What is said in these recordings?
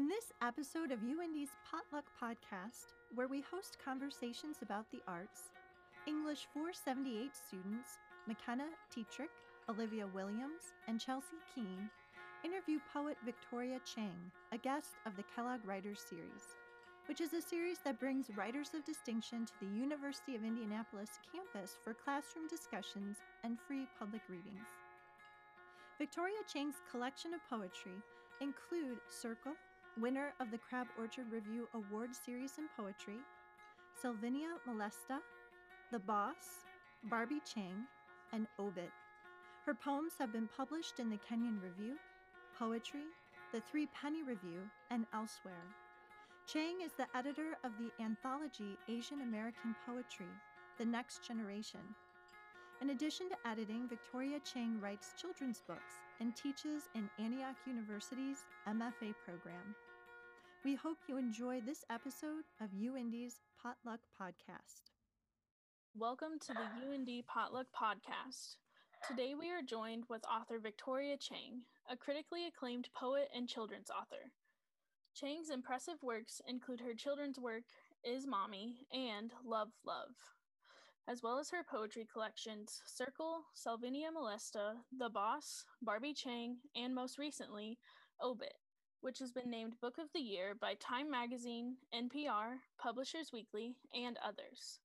In this episode of UIndy's Potluck Podcast, where we host conversations about the arts, English 478 students McKenna Tetrick, Olivia Williams, and Chelsea Keene interview poet Victoria Chang, a guest of the Kellogg Writers Series, which is a series that brings writers of distinction to the University of Indianapolis campus for classroom discussions and free public readings. Victoria Chang's collection of poetry include Circle, winner of the Crab Orchard Review Award Series in Poetry, Salvinia Molesta, The Boss, Barbie Chang, and Obit. Her poems have been published in the Kenyon Review, Poetry, the Threepenny Review, and elsewhere. Chang is the editor of the anthology Asian American Poetry, The Next Generation. In addition to editing, Victoria Chang writes children's books and teaches in Antioch University's MFA program. We hope you enjoy this episode of UIndy's Potluck Podcast. Welcome to the UIndy Potluck Podcast. Today we are joined with author Victoria Chang, a critically acclaimed poet and children's author. Chang's impressive works include her children's work, Is Mommy, and Love, Love as well as her poetry collections Circle, Salvinia Molesta, The Boss, Barbie Chang, and most recently, Obit, which has been named Book of the Year by Time Magazine, NPR, Publishers Weekly, and others.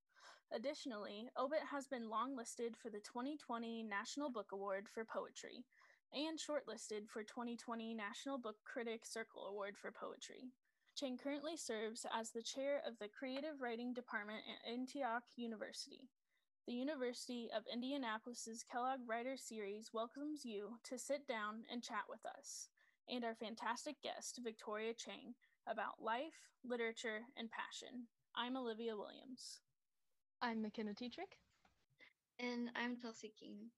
Additionally, Obit has been longlisted for the 2020 National Book Award for Poetry and shortlisted for 2020 National Book Critic Circle Award for Poetry. Chang currently serves as the chair of the Creative Writing Department at Antioch University. The University of Indianapolis's Kellogg Writer Series welcomes you to sit down and chat with us and our fantastic guest, Victoria Chang, about life, literature, and passion. I'm Olivia Williams. I'm McKenna Tetrick. And I'm Chelsea Keene.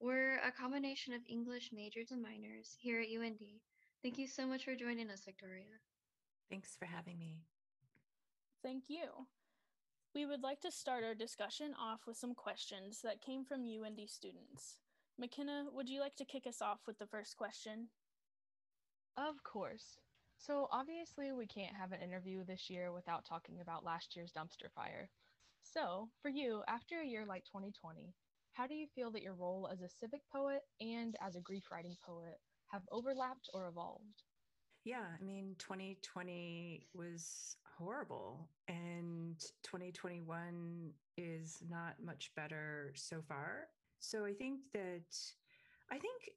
We're a combination of English majors and minors here at UIndy. Thank you so much for joining us, Victoria. Thanks for having me. Thank you. We would like to start our discussion off with some questions that came from UIndy students. McKenna, would you like to kick us off with the first question? Of course. So, obviously, we can't have an interview this year without talking about last year's dumpster fire. So, for you, after a year like 2020, how do you feel that your role as a civic poet and as a grief writing poet have overlapped or evolved? Yeah, I mean, 2020 was horrible, and 2021 is not much better so far. So I think that I think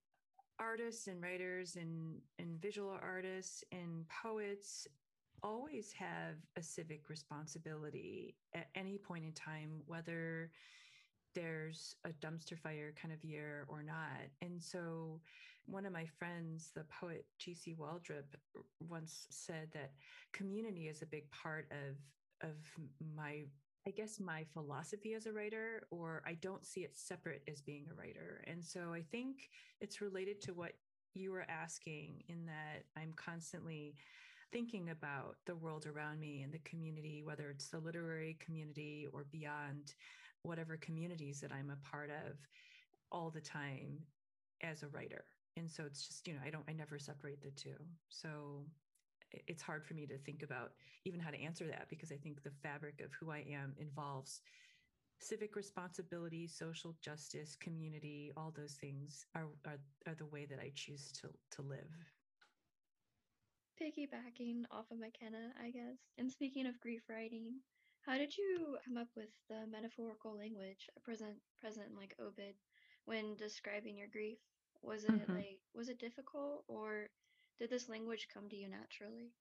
artists and writers and, and visual artists and poets always have a civic responsibility at any point in time, whether there's a dumpster fire kind of year or not. And so, one of my friends, the poet G.C. Waldrep, once said that community is a big part of of my I guess my philosophy as a writer, or I don't see it separate as being a writer. And so I think it's related to what you were asking in that I'm constantly thinking about the world around me and the community, whether it's the literary community or beyond, whatever communities that I'm a part of all the time as a writer. And so it's just, you know, I don't, I never separate the two. So it's hard for me to think about even how to answer that because I think the fabric of who I am involves civic responsibility, social justice, community, all those things are, are, are the way that I choose to, to live piggybacking off of McKenna, I guess. And speaking of grief writing, how did you come up with the metaphorical language present present like obit when describing your grief? Was it mm-hmm. like was it difficult or did this language come to you naturally?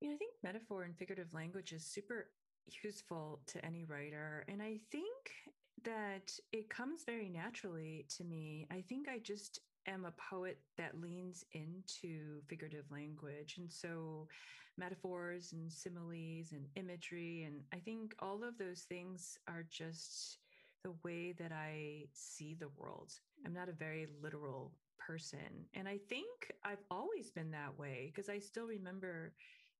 Know, I think metaphor and figurative language is super useful to any writer. And I think that it comes very naturally to me. I think I just am a poet that leans into figurative language. And so metaphors and similes and imagery. And I think all of those things are just the way that I see the world. I'm not a very literal person. And I think I've always been that way because I still remember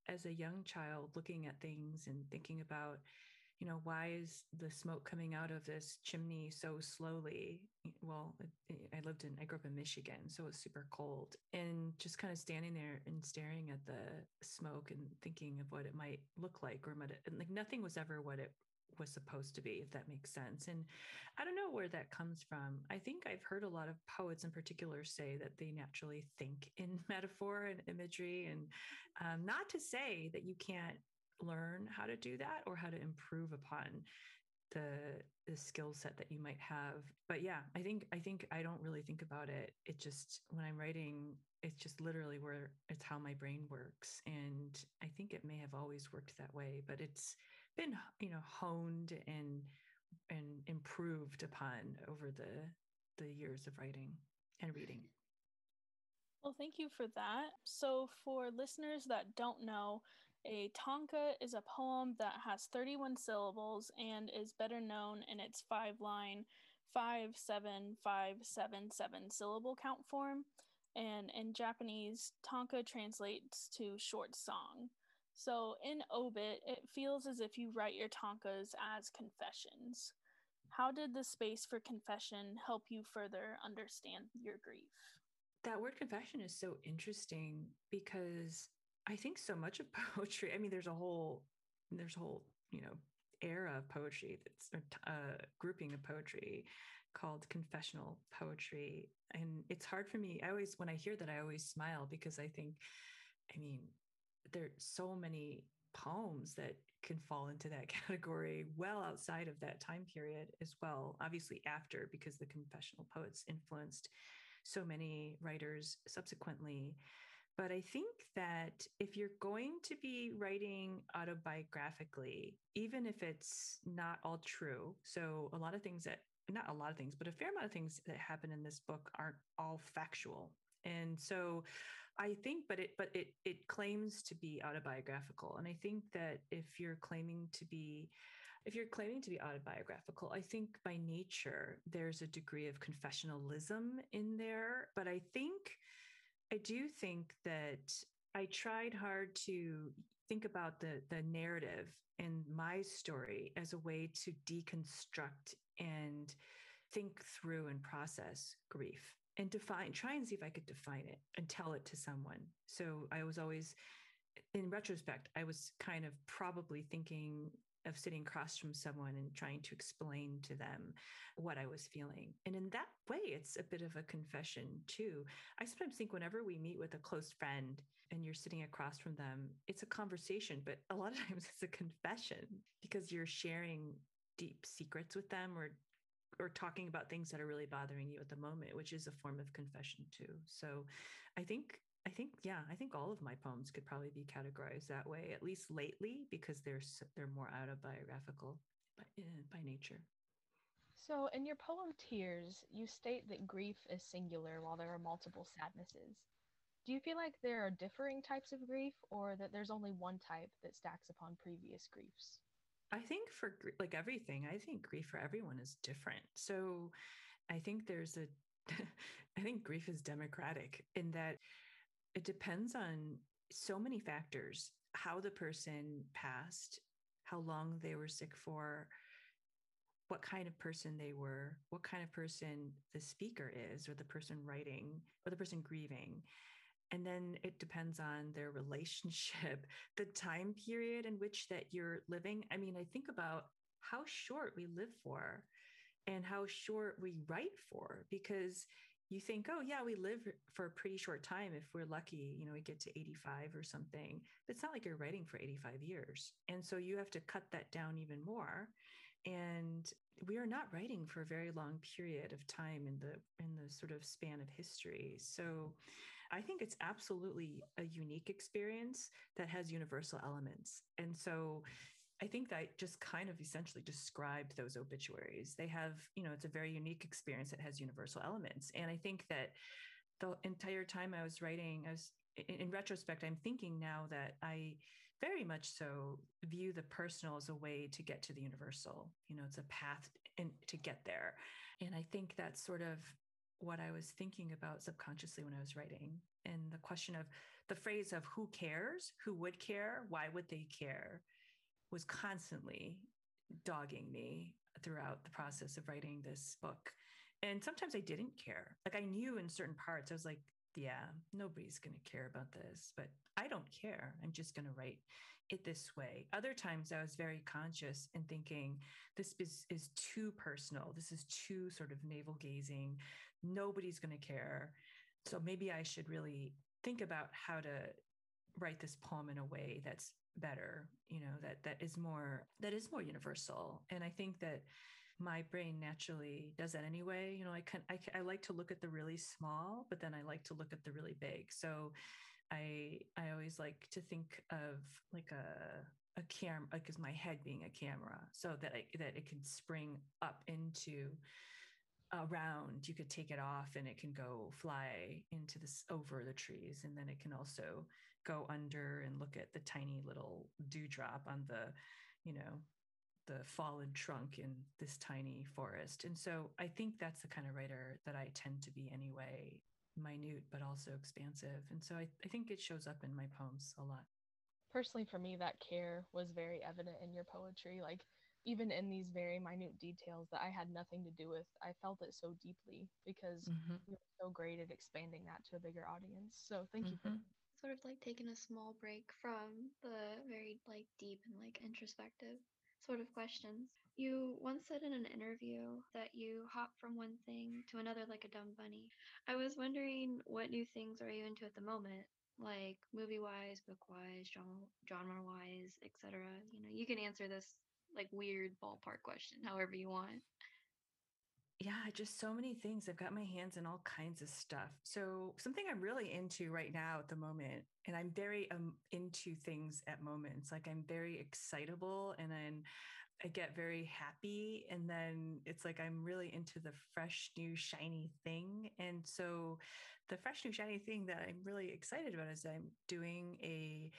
as a young child looking at things and thinking about you know, why is the smoke coming out of this chimney so slowly? Well, I lived in, I grew up in Michigan, so it was super cold. And just kind of standing there and staring at the smoke and thinking of what it might look like, or might, like nothing was ever what it was supposed to be, if that makes sense. And I don't know where that comes from. I think I've heard a lot of poets in particular say that they naturally think in metaphor and imagery. And um, not to say that you can't learn how to do that or how to improve upon the the skill set that you might have but yeah i think i think i don't really think about it it just when i'm writing it's just literally where it's how my brain works and i think it may have always worked that way but it's been you know honed and and improved upon over the the years of writing and reading well thank you for that so for listeners that don't know a tanka is a poem that has 31 syllables and is better known in its five line, five, seven, five, seven, seven syllable count form. And in Japanese, tanka translates to short song. So in Obit, it feels as if you write your tankas as confessions. How did the space for confession help you further understand your grief? That word confession is so interesting because I think so much of poetry. I mean, there's a whole there's a whole you know era of poetry that's a uh, grouping of poetry called confessional poetry, and it's hard for me. I always when I hear that, I always smile because I think, I mean, there's so many poems that can fall into that category well outside of that time period as well obviously after because the confessional poets influenced so many writers subsequently but I think that if you're going to be writing autobiographically, even if it's not all true, so a lot of things that, not a lot of things, but a fair amount of things that happen in this book aren't all factual. And so I think, but it, but it, it claims to be autobiographical. And I think that if you're claiming to be, if you're claiming to be autobiographical, I think by nature there's a degree of confessionalism in there. But I think I do think that I tried hard to think about the the narrative and my story as a way to deconstruct and think through and process grief and define try and see if I could define it and tell it to someone. So I was always in retrospect, I was kind of probably thinking of sitting across from someone and trying to explain to them what I was feeling. And in that way, it's a bit of a confession too. I sometimes think whenever we meet with a close friend and you're sitting across from them, it's a conversation, but a lot of times it's a confession because you're sharing deep secrets with them or or talking about things that are really bothering you at the moment, which is a form of confession too. So I think I think yeah, I think all of my poems could probably be categorized that way, at least lately, because they're they're more autobiographical by, uh, by nature. So, in your poem Tears, you state that grief is singular while there are multiple sadnesses. Do you feel like there are differing types of grief, or that there's only one type that stacks upon previous griefs? I think for like everything, I think grief for everyone is different. So, I think there's a, I think grief is democratic in that it depends on so many factors how the person passed, how long they were sick for, what kind of person they were, what kind of person the speaker is, or the person writing, or the person grieving. And then it depends on their relationship, the time period in which that you're living. I mean, I think about how short we live for and how short we write for because you think, oh, yeah, we live for a pretty short time. If we're lucky, you know, we get to 85 or something. But it's not like you're writing for 85 years. And so you have to cut that down even more. And we are not writing for a very long period of time in the in the sort of span of history. So I think it's absolutely a unique experience that has universal elements. And so I think that just kind of essentially described those obituaries. They have, you know, it's a very unique experience that has universal elements. And I think that the entire time I was writing, I was in, retrospect, I'm thinking now that I very much so view the personal as a way to get to the universal. You know, it's a path in, to get there. And I think that's sort of what I was thinking about subconsciously when I was writing. And the question of the phrase of who cares, who would care, why would they care? was constantly dogging me throughout the process of writing this book. And sometimes I didn't care. Like I knew in certain parts, I was like, yeah, nobody's going to care about this, but I don't care. I'm just going to write it this way. Other times I was very conscious and thinking, this is, is too personal. This is too sort of navel gazing. Nobody's going to care. So maybe I should really think about how to write this poem in a way that's better, you know, that that is more that is more universal. And I think that my brain naturally does that anyway. You know, I can I, I like to look at the really small, but then I like to look at the really big. So I I always like to think of like a a camera like as my head being a camera so that I that it can spring up into around you could take it off and it can go fly into this over the trees. And then it can also go under and look at the tiny little dewdrop on the you know the fallen trunk in this tiny forest. And so i think that's the kind of writer that i tend to be anyway minute but also expansive. And so i, I think it shows up in my poems a lot. Personally for me that care was very evident in your poetry. Like even in these very minute details that I had nothing to do with, I felt it so deeply because mm-hmm. you're so great at expanding that to a bigger audience. So thank mm-hmm. you for mm-hmm. sort of like taking a small break from the very like deep and like introspective sort of questions. You once said in an interview that you hop from one thing to another like a dumb bunny. I was wondering what new things are you into at the moment? Like movie wise, book wise, genre genre wise, etc. You know, you can answer this like weird ballpark question, however you want. Yeah, just so many things. I've got my hands in all kinds of stuff. So, something I'm really into right now at the moment, and I'm very um, into things at moments. Like I'm very excitable and then I get very happy. And then it's like I'm really into the fresh, new, shiny thing. And so, the fresh, new, shiny thing that I'm really excited about is I'm doing a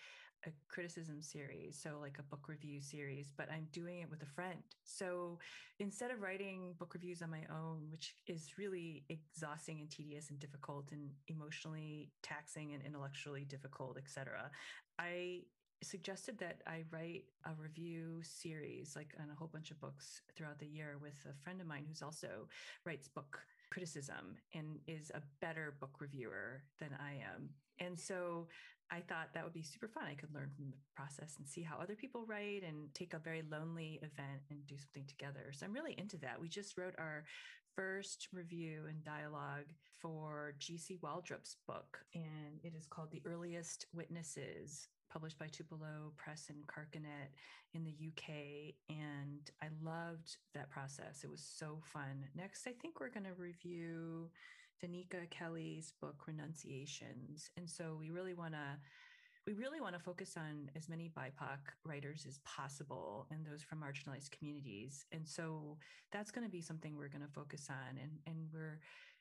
a criticism series, so like a book review series, but I'm doing it with a friend. So instead of writing book reviews on my own, which is really exhausting and tedious and difficult and emotionally taxing and intellectually difficult, etc., I suggested that I write a review series, like on a whole bunch of books throughout the year, with a friend of mine who's also writes book criticism and is a better book reviewer than I am. And so I thought that would be super fun. I could learn from the process and see how other people write and take a very lonely event and do something together. So I'm really into that. We just wrote our first review and dialogue for GC Waldrep's book, and it is called The Earliest Witnesses published by Tupelo Press and Carcanet in the UK. And I loved that process. It was so fun. Next, I think we're going to review Donika Kelly's book Renunciations. And so we really want to we really want to focus on as many BIPOC writers as possible and those from marginalized communities. And so that's going to be something we're going to focus on. And and we're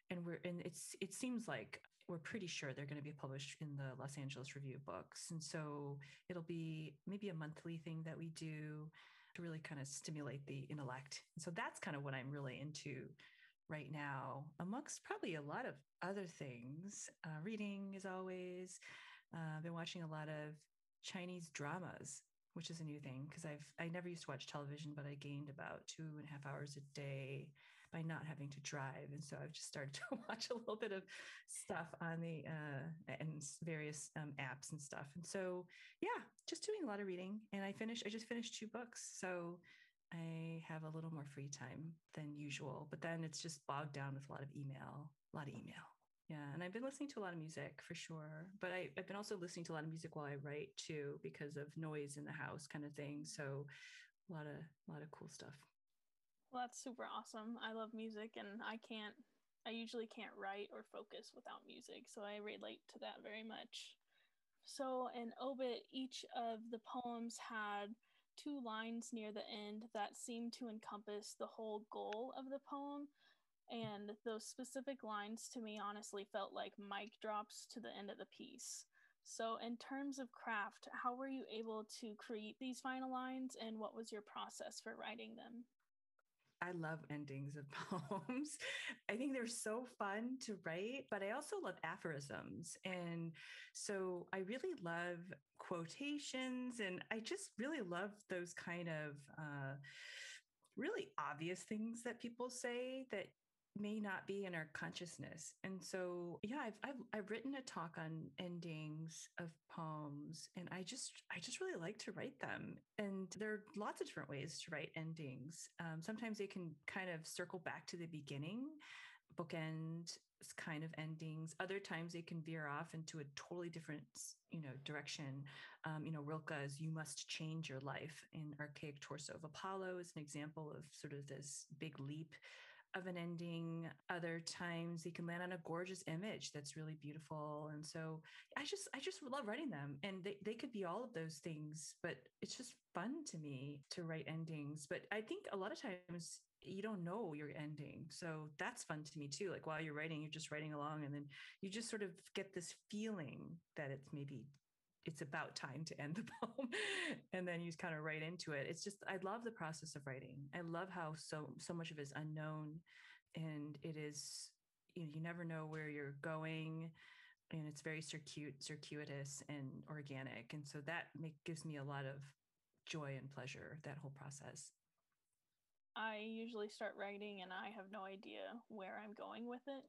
and we're and it's it seems like we're pretty sure they're going to be published in the Los Angeles Review Books. And so it'll be maybe a monthly thing that we do to really kind of stimulate the intellect. And so that's kind of what I'm really into right now, amongst probably a lot of other things. Uh, reading is always. Uh, I've been watching a lot of Chinese dramas, which is a new thing because I've I never used to watch television, but I gained about two and a half hours a day by not having to drive, and so I've just started to watch a little bit of stuff on the uh, and various um, apps and stuff. And so yeah, just doing a lot of reading. And I finished. I just finished two books, so I have a little more free time than usual, but then it's just bogged down with a lot of email, a lot of email. Yeah. And I've been listening to a lot of music for sure. But I, have been also listening to a lot of music while I write too, because of noise in the house kind of thing. So a lot of a lot of cool stuff. Well, that's super awesome. I love music and I can't I usually can't write or focus without music, so I relate to that very much. So in Obit, each of the poems had two lines near the end that seem to encompass the whole goal of the poem. And those specific lines to me honestly felt like mic drops to the end of the piece. So, in terms of craft, how were you able to create these final lines and what was your process for writing them? I love endings of poems. I think they're so fun to write, but I also love aphorisms. And so I really love quotations and I just really love those kind of uh, really obvious things that people say that may not be in our consciousness. And so, yeah, I've, I've, I've written a talk on endings of poems and I just, I just really like to write them. And there are lots of different ways to write endings. Um, sometimes they can kind of circle back to the beginning, bookend kind of endings. Other times they can veer off into a totally different, you know, direction. Um, you know, Rilke's "You Must Change Your Life" in Archaic Torso of Apollo is an example of sort of this big leap of an ending. Other times you can land on a gorgeous image that's really beautiful. And so I just I just love writing them. And they, they could be all of those things, but it's just fun to me to write endings. But I think a lot of times you don't know your ending. So that's fun to me too. Like while you're writing, you're just writing along and then you just sort of get this feeling that it's maybe it's about time to end the poem and then you just kind of write into it. It's just i love the process of writing. I love how so so much of it is unknown and it is you know you never know where you're going and it's very circuit circuitous and organic and so that make, gives me a lot of joy and pleasure that whole process. I usually start writing and i have no idea where i'm going with it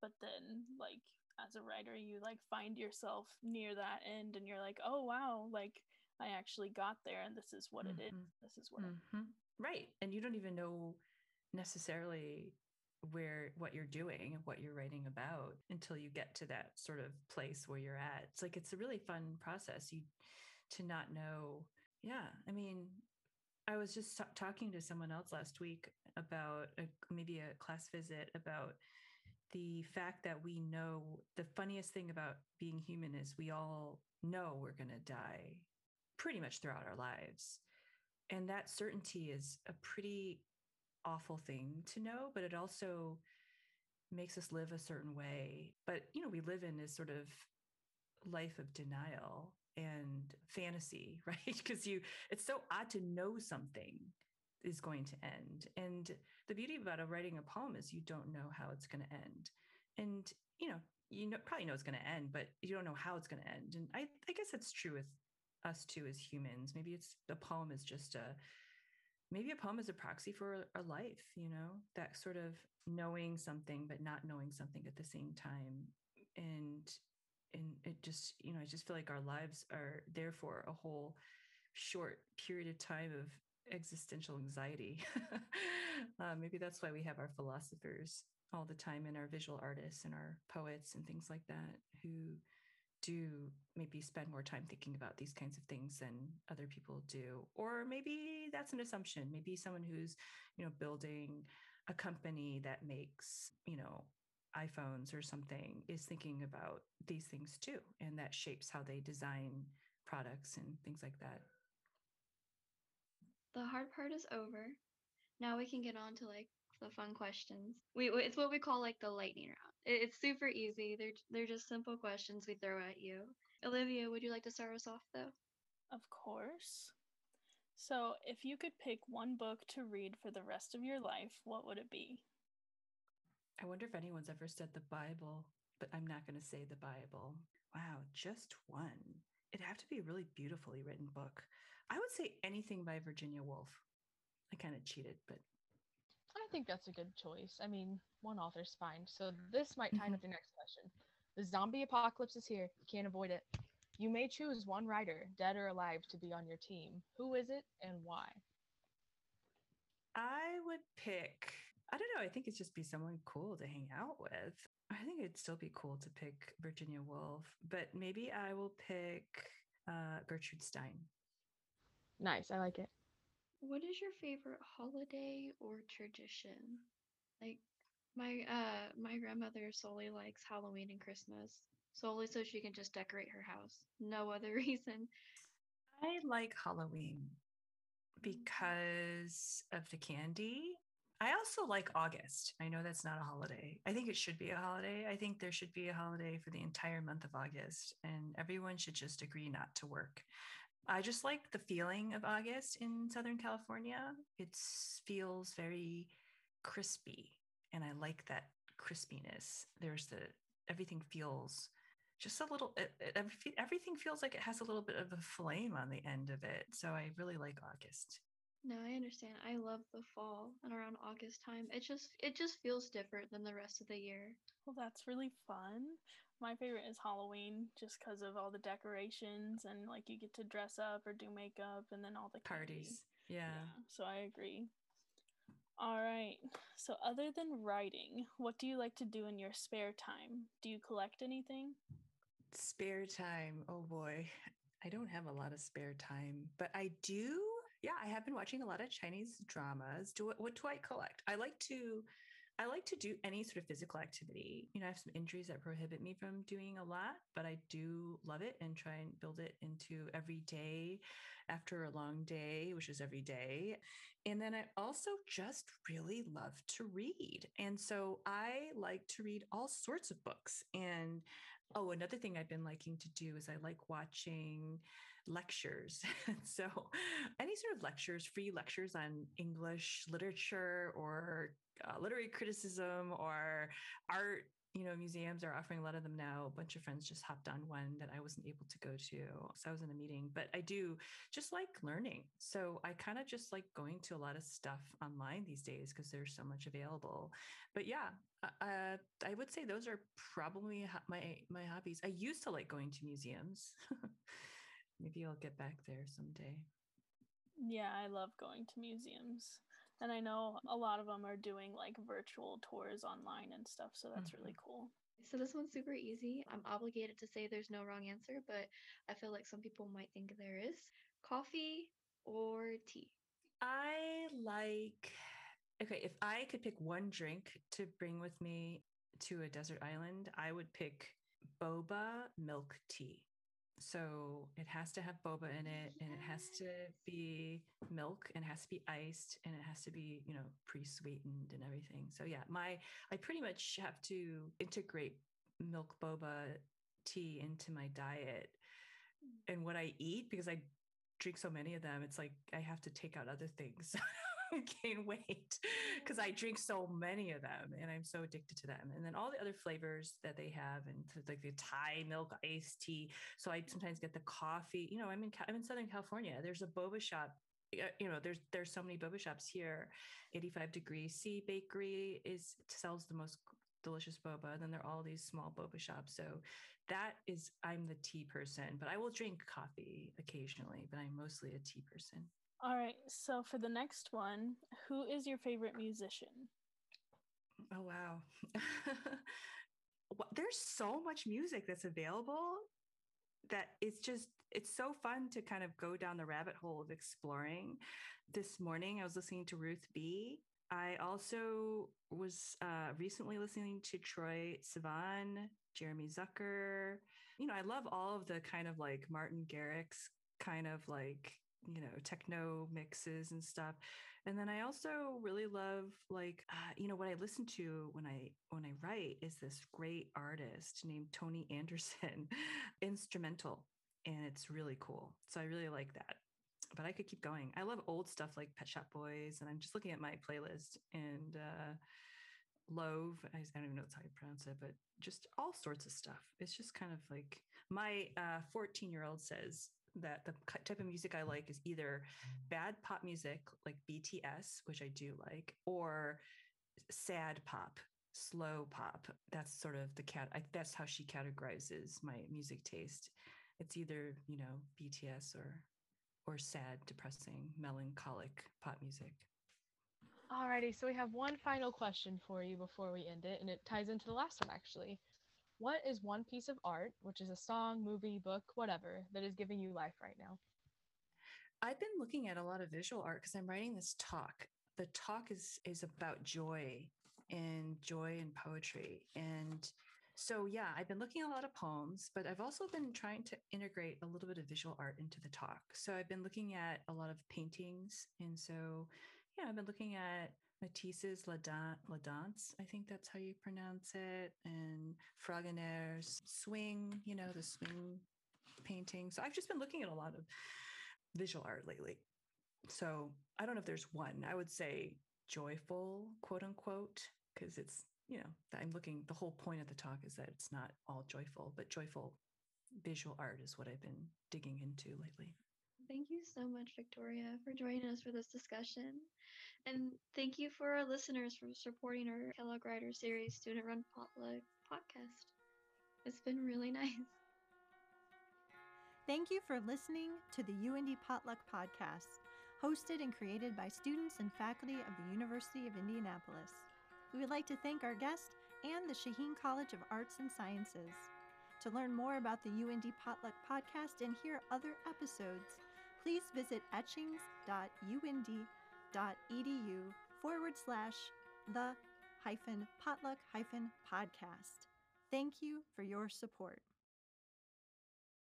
but then like as a writer you like find yourself near that end and you're like oh wow like i actually got there and this is what mm-hmm. it is mm-hmm. this is what mm-hmm. right and you don't even know necessarily where what you're doing and what you're writing about until you get to that sort of place where you're at it's like it's a really fun process you to not know yeah i mean i was just t- talking to someone else last week about a, maybe a class visit about the fact that we know the funniest thing about being human is we all know we're going to die pretty much throughout our lives. And that certainty is a pretty awful thing to know, but it also makes us live a certain way. But, you know, we live in this sort of life of denial and fantasy, right? Because you, it's so odd to know something is going to end. And the beauty about writing a poem is you don't know how it's going to end. And, you know, you know, probably know it's going to end, but you don't know how it's going to end. And I, I guess that's true with us too as humans. Maybe it's the poem is just a, maybe a poem is a proxy for a life, you know, that sort of knowing something, but not knowing something at the same time. And, and it just, you know, I just feel like our lives are therefore a whole short period of time of existential anxiety. uh, maybe that's why we have our philosophers all the time and our visual artists and our poets and things like that who do maybe spend more time thinking about these kinds of things than other people do. Or maybe that's an assumption. Maybe someone who's you know building a company that makes you know iPhones or something is thinking about these things too and that shapes how they design products and things like that the hard part is over. Now we can get on to like the fun questions. We it's what we call like the lightning round. It's super easy. They're they're just simple questions we throw at you. Olivia, would you like to start us off though? Of course. So, if you could pick one book to read for the rest of your life, what would it be? I wonder if anyone's ever said the Bible, but I'm not going to say the Bible. Wow, just one. It'd have to be a really beautifully written book. I would say anything by Virginia Woolf. I kind of cheated, but I think that's a good choice. I mean, one author's fine. So this might tie mm-hmm. with your next question. The zombie apocalypse is here. You can't avoid it. You may choose one writer, dead or alive, to be on your team. Who is it and why? I would pick, I don't know, I think it's just be someone cool to hang out with. I think it'd still be cool to pick Virginia Woolf, but maybe I will pick uh, Gertrude Stein. Nice. I like it. What is your favorite holiday or tradition? Like my uh my grandmother solely likes Halloween and Christmas. Solely so she can just decorate her house. No other reason. I like Halloween mm. because of the candy. I also like August. I know that's not a holiday. I think it should be a holiday. I think there should be a holiday for the entire month of August, and everyone should just agree not to work I just like the feeling of August in Southern California. It feels very crispy, and I like that crispiness. There's the everything feels just a little it, it, everything feels like it has a little bit of a flame on the end of it so i really like august no i understand i love the fall and around august time it just it just feels different than the rest of the year well that's really fun my favorite is halloween just because of all the decorations and like you get to dress up or do makeup and then all the parties yeah. yeah so i agree all right. So, other than writing, what do you like to do in your spare time? Do you collect anything? Spare time. Oh boy. I don't have a lot of spare time, but I do. Yeah, I have been watching a lot of Chinese dramas. Do what do I collect? I like to I like to do any sort of physical activity. You know, I have some injuries that prohibit me from doing a lot, but I do love it and try and build it into every day after a long day, which is every day. And then I also just really love to read. And so I like to read all sorts of books. And oh, another thing I've been liking to do is I like watching lectures. so, any sort of lectures, free lectures on English literature or uh, literary criticism or art you know, museums are offering a lot of them now. A bunch of friends just hopped on one that I wasn't able to go to. So I was in a meeting, but I do just like learning. So I kind of just like going to a lot of stuff online these days because there's so much available. But yeah, uh, I would say those are probably my my hobbies. I used to like going to museums. Maybe I'll get back there someday. Yeah, I love going to museums. And I know a lot of them are doing like virtual tours online and stuff. So that's mm-hmm. really cool. So this one's super easy. I'm obligated to say there's no wrong answer, but I feel like some people might think there is. Coffee or tea? I like okay, if I could pick one drink to bring with me to a desert island, I would pick boba milk tea. So it has to have boba in it and it has to be milk and it has to be iced and it has to be, you know, pre-sweetened and everything. So yeah, my I pretty much have to integrate milk boba tea into my diet and what I eat because I drink so many of them, it's like I have to take out other things. gain weight because I drink so many of them and I'm so addicted to them. And then all the other flavors that they have, and like the Thai milk iced tea. So I sometimes get the coffee. You know, I'm in I'm in Southern California. There's a boba shop. You know, there's there's so many boba shops here. 85 Degree C Bakery is sells the most delicious boba. And then there are all these small boba shops. So that is, I'm the tea person, but I will drink coffee occasionally, but I'm mostly a tea person. All right. So for the next one, who is your favorite musician? Oh, wow. There's so much music that's available that it's just it's so fun to kind of go down the rabbit hole of exploring. This morning I was listening to Ruth B. I also was uh, recently listening to Troye Sivan, Jeremy Zucker. You know, I love all of the kind of like Martin Garrix kind of like you know techno mixes and stuff. And then i also really love like uh, you know what i listen to when i when i write is this great artist named tony anderson instrumental and it's really cool. So i really like that. But i could keep going. I love old stuff like pet shop boys and i'm just looking at my playlist and uh Lauv i don't even know how you pronounce it but just all sorts of stuff. It's just kind of like my 14 uh, year old says that the type of music I like is either bad pop music like BTS, which I do like, or sad pop, slow pop. That's sort of the cat. I, that's how she categorizes my music taste. It's either you know BTS or or sad, depressing, melancholic pop music. Alrighty, so we have one final question for you before we end it, and it ties into the last one actually. What is one piece of art, which is a song, movie, book, whatever, that is giving you life right now? I've been looking at a lot of visual art because I'm writing this talk. The talk is is about joy and joy and poetry. And so yeah, I've been looking at a lot of poems, but I've also been trying to integrate a little bit of visual art into the talk. So I've been looking at a lot of paintings. And so yeah, I've been looking at Matisse's La, Dan- La Danse, I think that's how you pronounce it, and Fragonard's Swing, you know, the swing painting. So I've just been looking at a lot of visual art lately. So I don't know if there's one. I would say joyful, quote unquote, because it's, you know, I'm looking, the whole point of the talk is that it's not all joyful, but joyful visual art is what I've been digging into lately. Thank you so much, Victoria, for joining us for this discussion. And thank you for our listeners for supporting our Kellogg Writer Series Student Run Potluck podcast. It's been really nice. Thank you for listening to the UIndy Potluck podcast, hosted and created by students and faculty of the University of Indianapolis. We would like to thank our guest and the Shaheen College of Arts and Sciences. To learn more about the UIndy Potluck podcast and hear other episodes, please visit etchings.uindy.edu forward slash the hyphen potluck hyphen podcast. Thank you for your support.